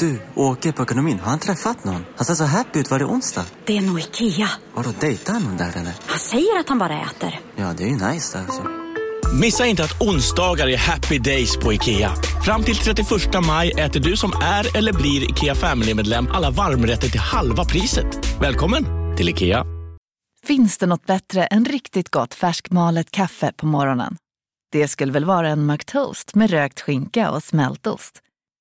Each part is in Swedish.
Du, åker på ekonomin. Har han träffat någon? Han ser så happy ut. Var det onsdag? Det är nog Ikea. Har du dejtar han någon där eller? Han säger att han bara äter. Ja, det är ju nice alltså. Missa inte att onsdagar är happy days på IKEA. Fram till 31 maj äter du som är eller blir IKEA Family-medlem alla varmrätter till halva priset. Välkommen till IKEA. Finns det något bättre än riktigt gott färskmalet kaffe på morgonen? Det skulle väl vara en McToast med rökt skinka och smältost.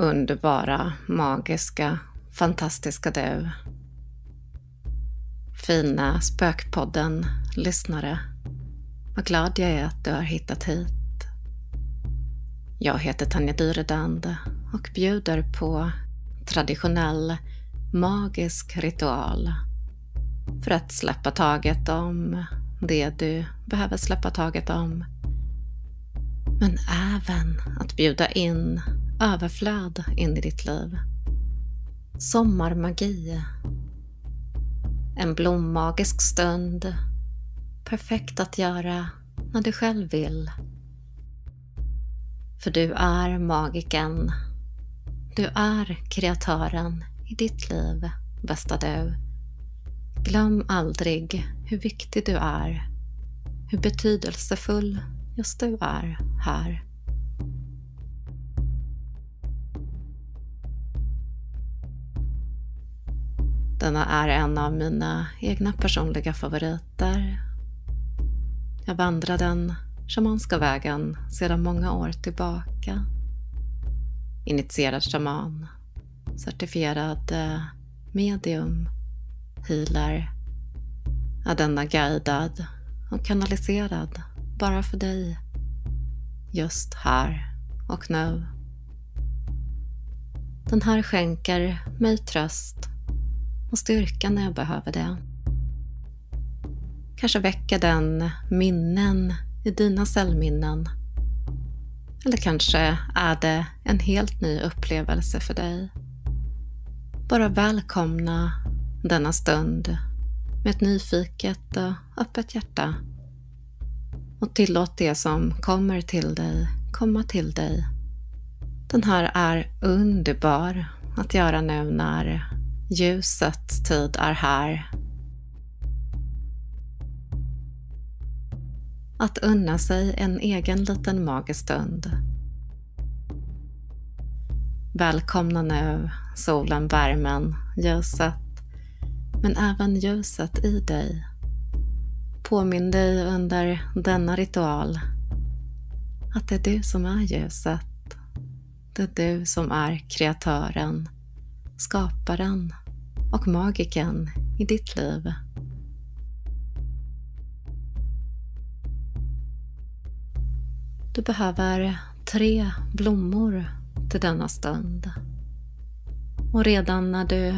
Underbara, magiska, fantastiska du. Fina Spökpodden-lyssnare. Vad glad jag är att du har hittat hit. Jag heter Tanja Dyredand och bjuder på traditionell magisk ritual för att släppa taget om det du behöver släppa taget om. Men även att bjuda in överflöd in i ditt liv. Sommarmagi. En blommagisk stund. Perfekt att göra när du själv vill. För du är magiken. Du är kreatören i ditt liv, bästa du. Glöm aldrig hur viktig du är. Hur betydelsefull just du är här. Denna är en av mina egna personliga favoriter. Jag vandrar den shamanska vägen sedan många år tillbaka. Initierad shaman, certifierad eh, medium, healer, är denna guidad och kanaliserad bara för dig, just här och nu. Den här skänker mig tröst och styrka när jag behöver det. Kanske väcker den minnen i dina cellminnen. Eller kanske är det en helt ny upplevelse för dig. Bara välkomna denna stund med ett nyfiket och öppet hjärta. Och tillåt det som kommer till dig komma till dig. Den här är underbar att göra nu när Ljusets tid är här. Att unna sig en egen liten magestund. stund. Välkomna nu solen, värmen, ljuset, men även ljuset i dig. Påminn dig under denna ritual att det är du som är ljuset. Det är du som är kreatören, skaparen och magiken i ditt liv. Du behöver tre blommor till denna stund. Och redan när du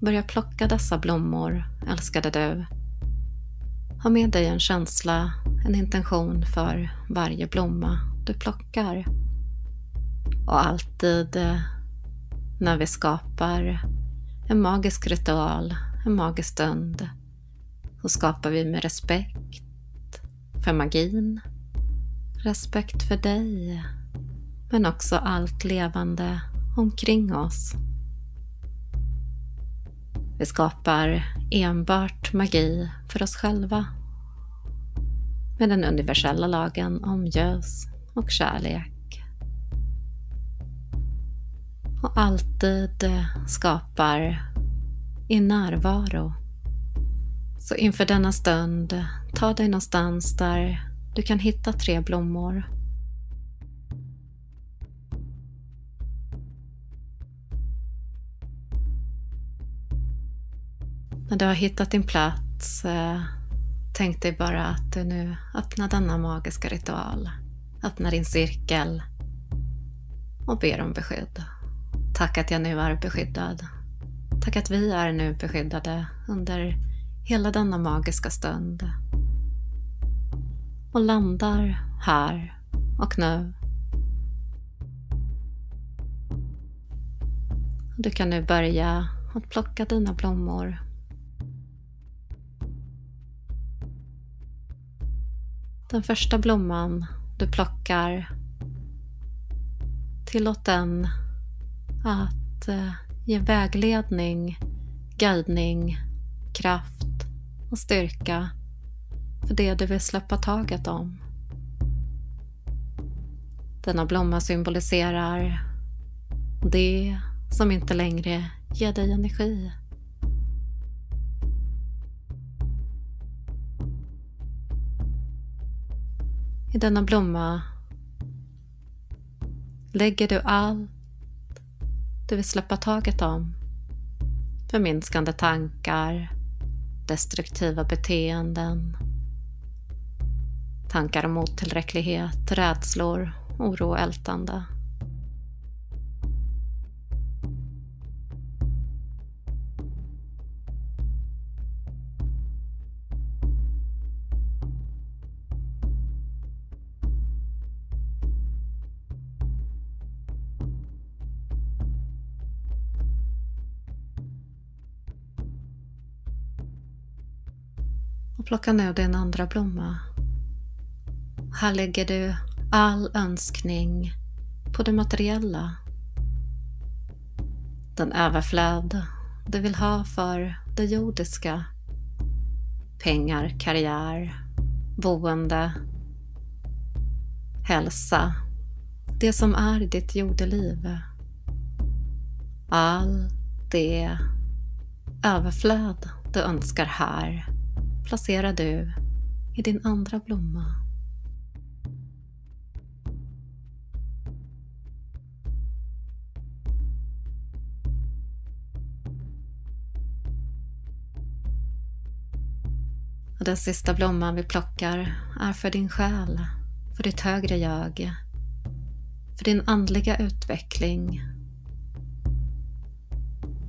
börjar plocka dessa blommor, älskade du, ha med dig en känsla, en intention för varje blomma du plockar. Och alltid när vi skapar en magisk ritual, en magisk stund, så skapar vi med respekt för magin, respekt för dig, men också allt levande omkring oss. Vi skapar enbart magi för oss själva med den universella lagen om ljus och kärlek och alltid eh, skapar i närvaro. Så inför denna stund, eh, ta dig någonstans där du kan hitta tre blommor. När du har hittat din plats, eh, tänk dig bara att du nu öppnar denna magiska ritual. Öppnar din cirkel och ber om besked. Tack att jag nu är beskyddad. Tack att vi är nu beskyddade under hela denna magiska stund. Och landar här och nu. Du kan nu börja att plocka dina blommor. Den första blomman du plockar, tillåt den att eh, ge vägledning, guidning, kraft och styrka för det du vill släppa taget om. Denna blomma symboliserar det som inte längre ger dig energi. I denna blomma lägger du allt du vill släppa taget om. Förminskande tankar, destruktiva beteenden, tankar om otillräcklighet, rädslor, oro och ältande. Plocka ner din andra blomma. Här lägger du all önskning på det materiella. Den överflöd du vill ha för det jordiska. Pengar, karriär, boende, hälsa. Det som är ditt jordeliv. All det överflöd du önskar här placerar du i din andra blomma. Och den sista blomman vi plockar är för din själ, för ditt högre jag, för din andliga utveckling,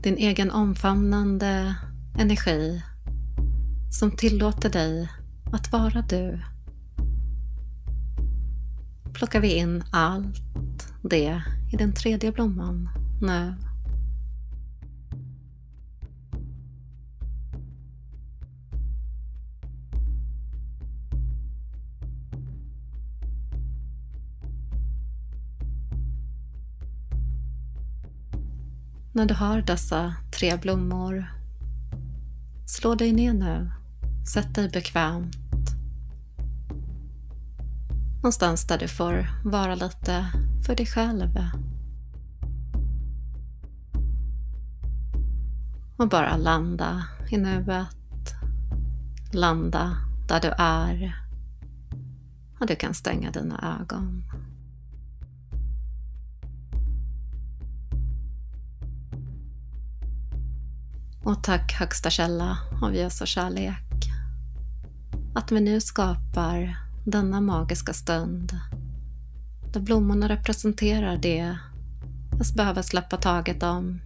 din egen omfamnande energi som tillåter dig att vara du. Plockar vi in allt det i den tredje blomman nu. När du har dessa tre blommor, slå dig ner nu Sätt dig bekvämt. Någonstans där du får vara lite för dig själv. Och bara landa i nuet. Landa där du är. Och du kan stänga dina ögon. Och tack högsta källa av ljus och kärlek att vi nu skapar denna magiska stund där blommorna representerar det jag behöver släppa taget om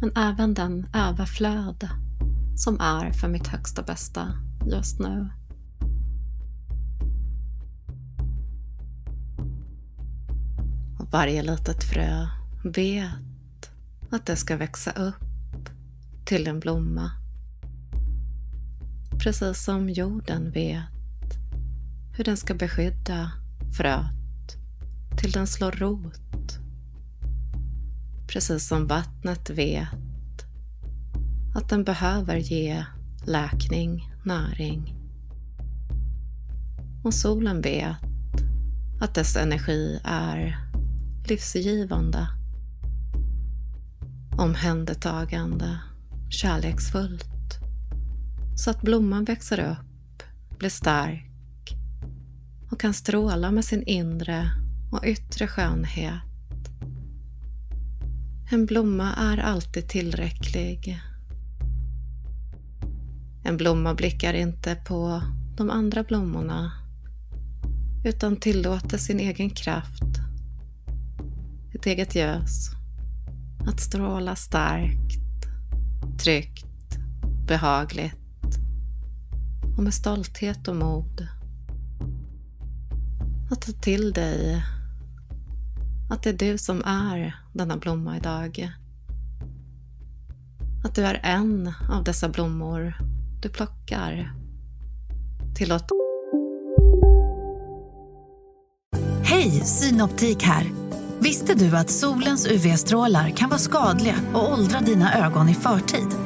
men även den överflöd som är för mitt högsta bästa just nu. Och varje litet frö vet att det ska växa upp till en blomma Precis som jorden vet hur den ska beskydda fröet till den slår rot. Precis som vattnet vet att den behöver ge läkning, näring. Och solen vet att dess energi är livsgivande, omhändertagande, kärleksfullt så att blomman växer upp, blir stark och kan stråla med sin inre och yttre skönhet. En blomma är alltid tillräcklig. En blomma blickar inte på de andra blommorna utan tillåter sin egen kraft, ett eget ljus, att stråla starkt, tryggt, behagligt och med stolthet och mod. Att ta till dig att det är du som är denna blomma idag. Att du är en av dessa blommor du plockar. Tillåt Hej, Synoptik här. Visste du att solens UV-strålar kan vara skadliga och åldra dina ögon i förtid?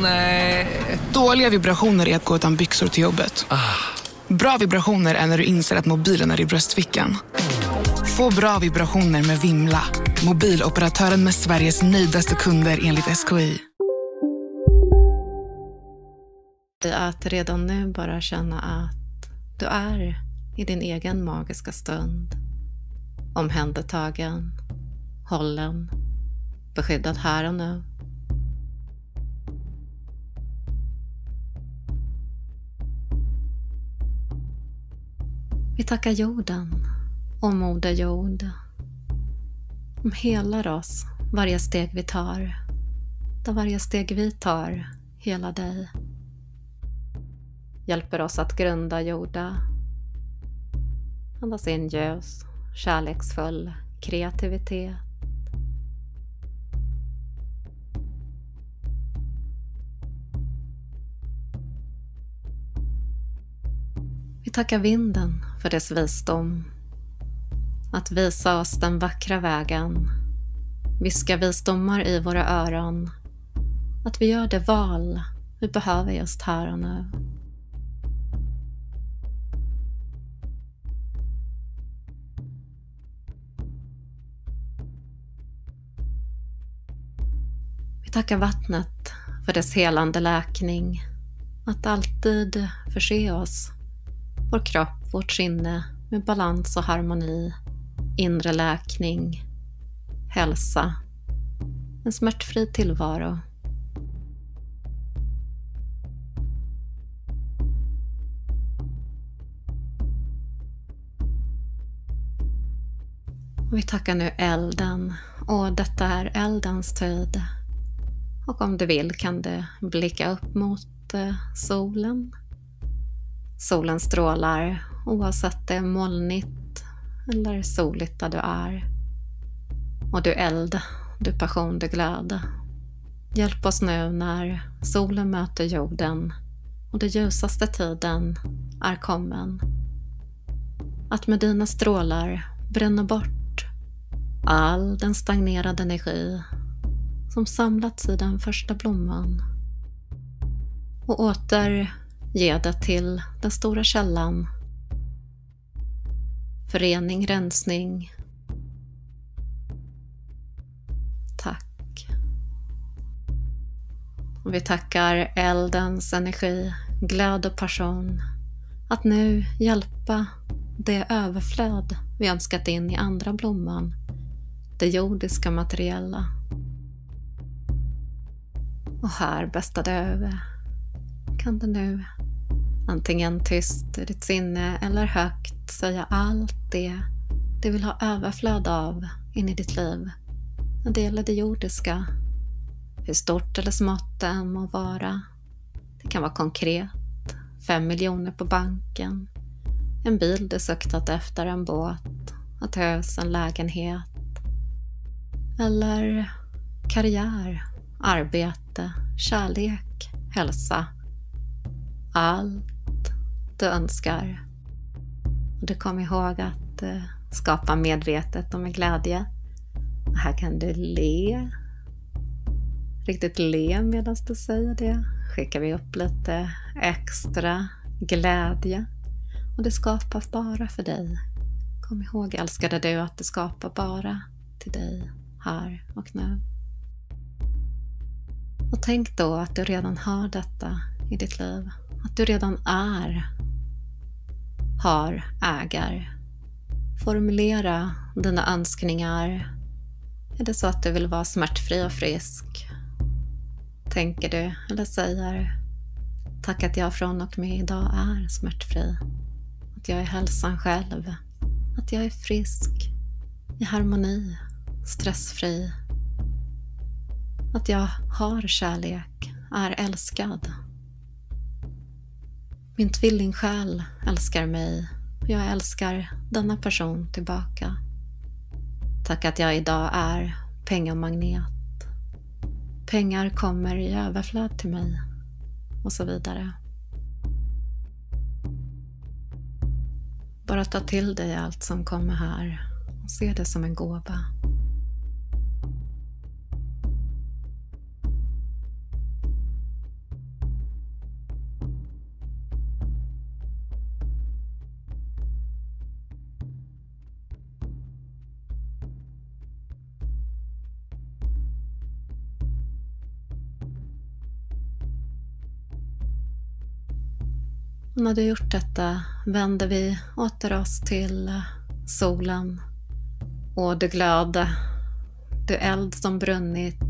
Nej. Dåliga vibrationer är att gå utan byxor till jobbet. Bra vibrationer är när du inser att mobilen är i bröstfickan. Få bra vibrationer med Vimla. Mobiloperatören med Sveriges nöjdaste kunder enligt SKI. att redan nu bara känna att du är i din egen magiska stund. Omhändertagen, hållen, beskyddad här och nu. Vi tackar jorden och Moder Jord. De helar oss varje steg vi tar. Där varje steg vi tar hela dig. Hjälper oss att grunda jorda. Andas in ljus, kärleksfull kreativitet. Vi tackar vinden för dess visdom. Att visa oss den vackra vägen. Viska visdomar i våra öron. Att vi gör det val vi behöver just här och nu. Vi tackar vattnet för dess helande läkning. Att alltid förse oss, vår kropp, vårt sinne med balans och harmoni, inre läkning, hälsa, en smärtfri tillvaro. Och vi tackar nu elden och detta är eldens tid. Och om du vill kan du blicka upp mot eh, solen. Solen strålar oavsett det är molnigt eller soligt där du är. Och du eld, du passion, du glöd. Hjälp oss nu när solen möter jorden och den ljusaste tiden är kommen. Att med dina strålar bränna bort all den stagnerade energi som samlats i den första blomman och åter ge det till den stora källan. Förening, rensning. Tack. Och vi tackar eldens energi, glöd och passion att nu hjälpa det överflöd vi önskat in i andra blomman, det jordiska materiella. Och här, bästa döve, kan du nu antingen tyst i ditt sinne eller högt säga allt det du vill ha överflöd av in i ditt liv när det gäller det jordiska. Hur stort eller smått det än må vara. Det kan vara konkret, fem miljoner på banken, en bil du suktat efter, en båt, ett hus, en lägenhet. Eller karriär, arbete, kärlek, hälsa. Allt du önskar. Och du kom ihåg att eh, skapa medvetet och med glädje. Och här kan du le. Riktigt le medan du säger det. Skickar vi upp lite extra glädje och det skapar bara för dig. Kom ihåg älskade du att det skapar bara till dig här och nu. Och tänk då att du redan har detta i ditt liv. Att du redan är, har, äger. Formulera dina önskningar. Är det så att du vill vara smärtfri och frisk? Tänker du eller säger Tack att jag från och med idag är smärtfri. Att jag är hälsan själv. Att jag är frisk, i harmoni, stressfri. Att jag har kärlek, är älskad. Min tvillingsjäl älskar mig och jag älskar denna person tillbaka. Tack att jag idag är pengamagnet. Pengar kommer i överflöd till mig och så vidare. Bara ta till dig allt som kommer här och se det som en gåva. När du gjort detta vänder vi åter oss till eh, solen och du glöde, du eld som brunnit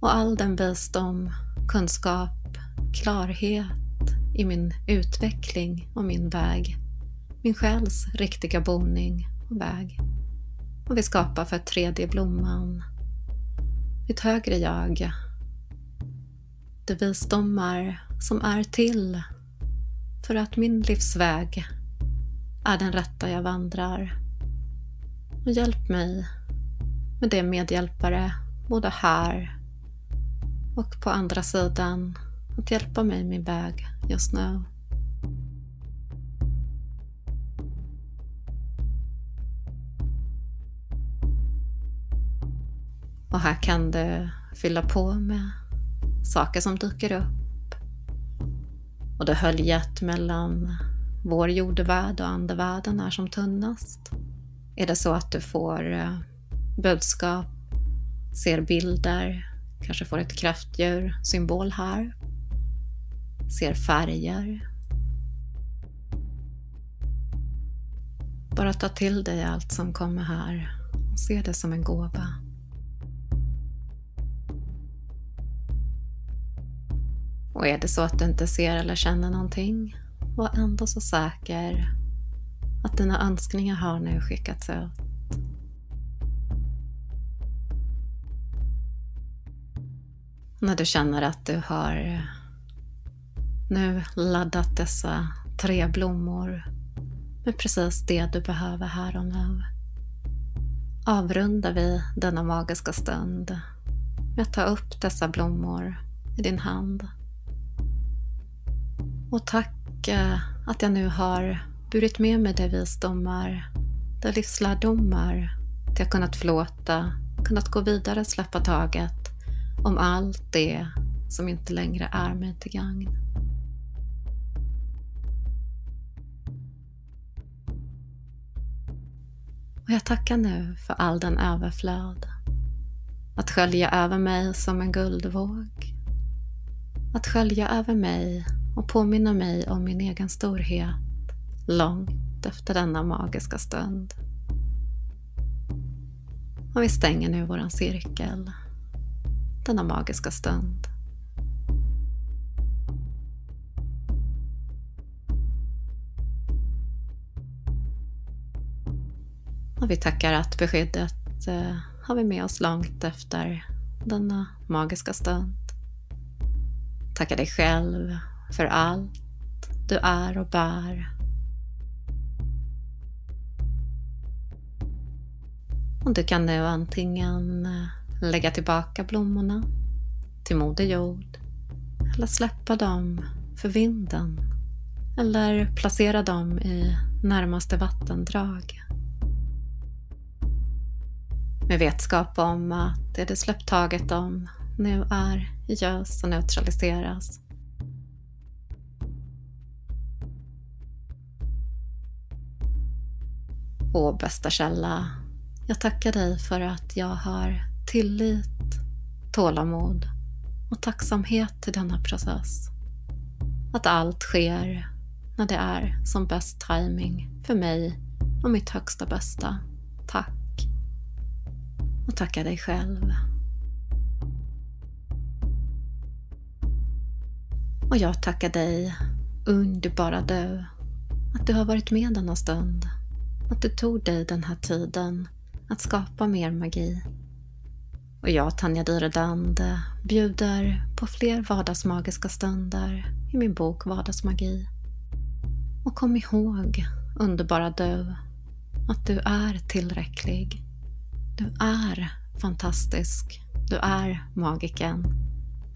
och all den visdom, kunskap, klarhet i min utveckling och min väg. Min själs riktiga boning och väg. Och vi skapar för tredje blomman, mitt högre jag. De visdomar som är till för att min livsväg är den rätta jag vandrar. Och hjälp mig med det medhjälpare, både här och på andra sidan, att hjälpa mig min väg just nu. Och här kan du fylla på med saker som dyker upp och då höljet mellan vår jordevärld och andevärlden är som tunnast. Är det så att du får eh, budskap, ser bilder, kanske får ett kraftdjur, symbol här, ser färger. Bara ta till dig allt som kommer här och se det som en gåva. Och är det så att du inte ser eller känner någonting, var ändå så säker att dina önskningar har nu skickats ut. När du känner att du har nu laddat dessa tre blommor med precis det du behöver här och nu avrundar vi denna magiska stund med att ta upp dessa blommor i din hand och tack eh, att jag nu har burit med mig de visdomar, de livslärdomar, att jag kunnat förlåta, kunnat gå vidare, släppa taget om allt det som inte längre är mig till gagn. Och jag tackar nu för all den överflöd. Att skölja över mig som en guldvåg. Att skölja över mig och påminna mig om min egen storhet långt efter denna magiska stund. Och vi stänger nu våran cirkel, denna magiska stund. Och vi tackar att beskyddet eh, har vi med oss långt efter denna magiska stund. Tackar dig själv för allt du är och bär. Och du kan nu antingen eh, lägga tillbaka blommorna till Moder Jord eller släppa dem för vinden eller placera dem i närmaste vattendrag. Med vetskap om att det du släppt taget om nu är i ljus och neutraliseras Åh, bästa källa. Jag tackar dig för att jag har tillit, tålamod och tacksamhet till denna process. Att allt sker när det är som bäst timing för mig och mitt högsta bästa. Tack. Och tacka dig själv. Och jag tackar dig, underbara du, att du har varit med denna stund. Att du tog dig den här tiden att skapa mer magi. Och jag, Tanja Dyredande, bjuder på fler vardagsmagiska stunder i min bok Vardagsmagi. Och kom ihåg, underbara du, att du är tillräcklig. Du är fantastisk. Du är magiken.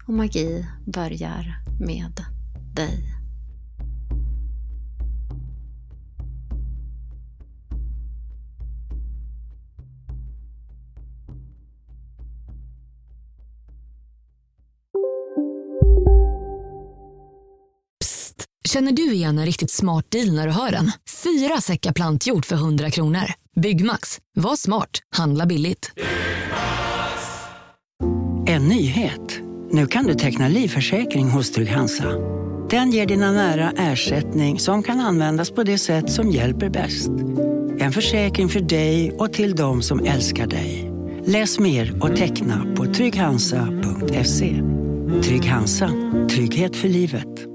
Och magi börjar med dig. Känner du igen en riktigt smart deal när du hör den? Fyra säckar plantjord för 100 kronor. Byggmax. Var smart. Handla billigt. En nyhet. Nu kan du teckna livförsäkring hos Trygg-Hansa. Den ger dina nära ersättning som kan användas på det sätt som hjälper bäst. En försäkring för dig och till de som älskar dig. Läs mer och teckna på trygghansa.se. Trygg Hansa. Trygghet för livet.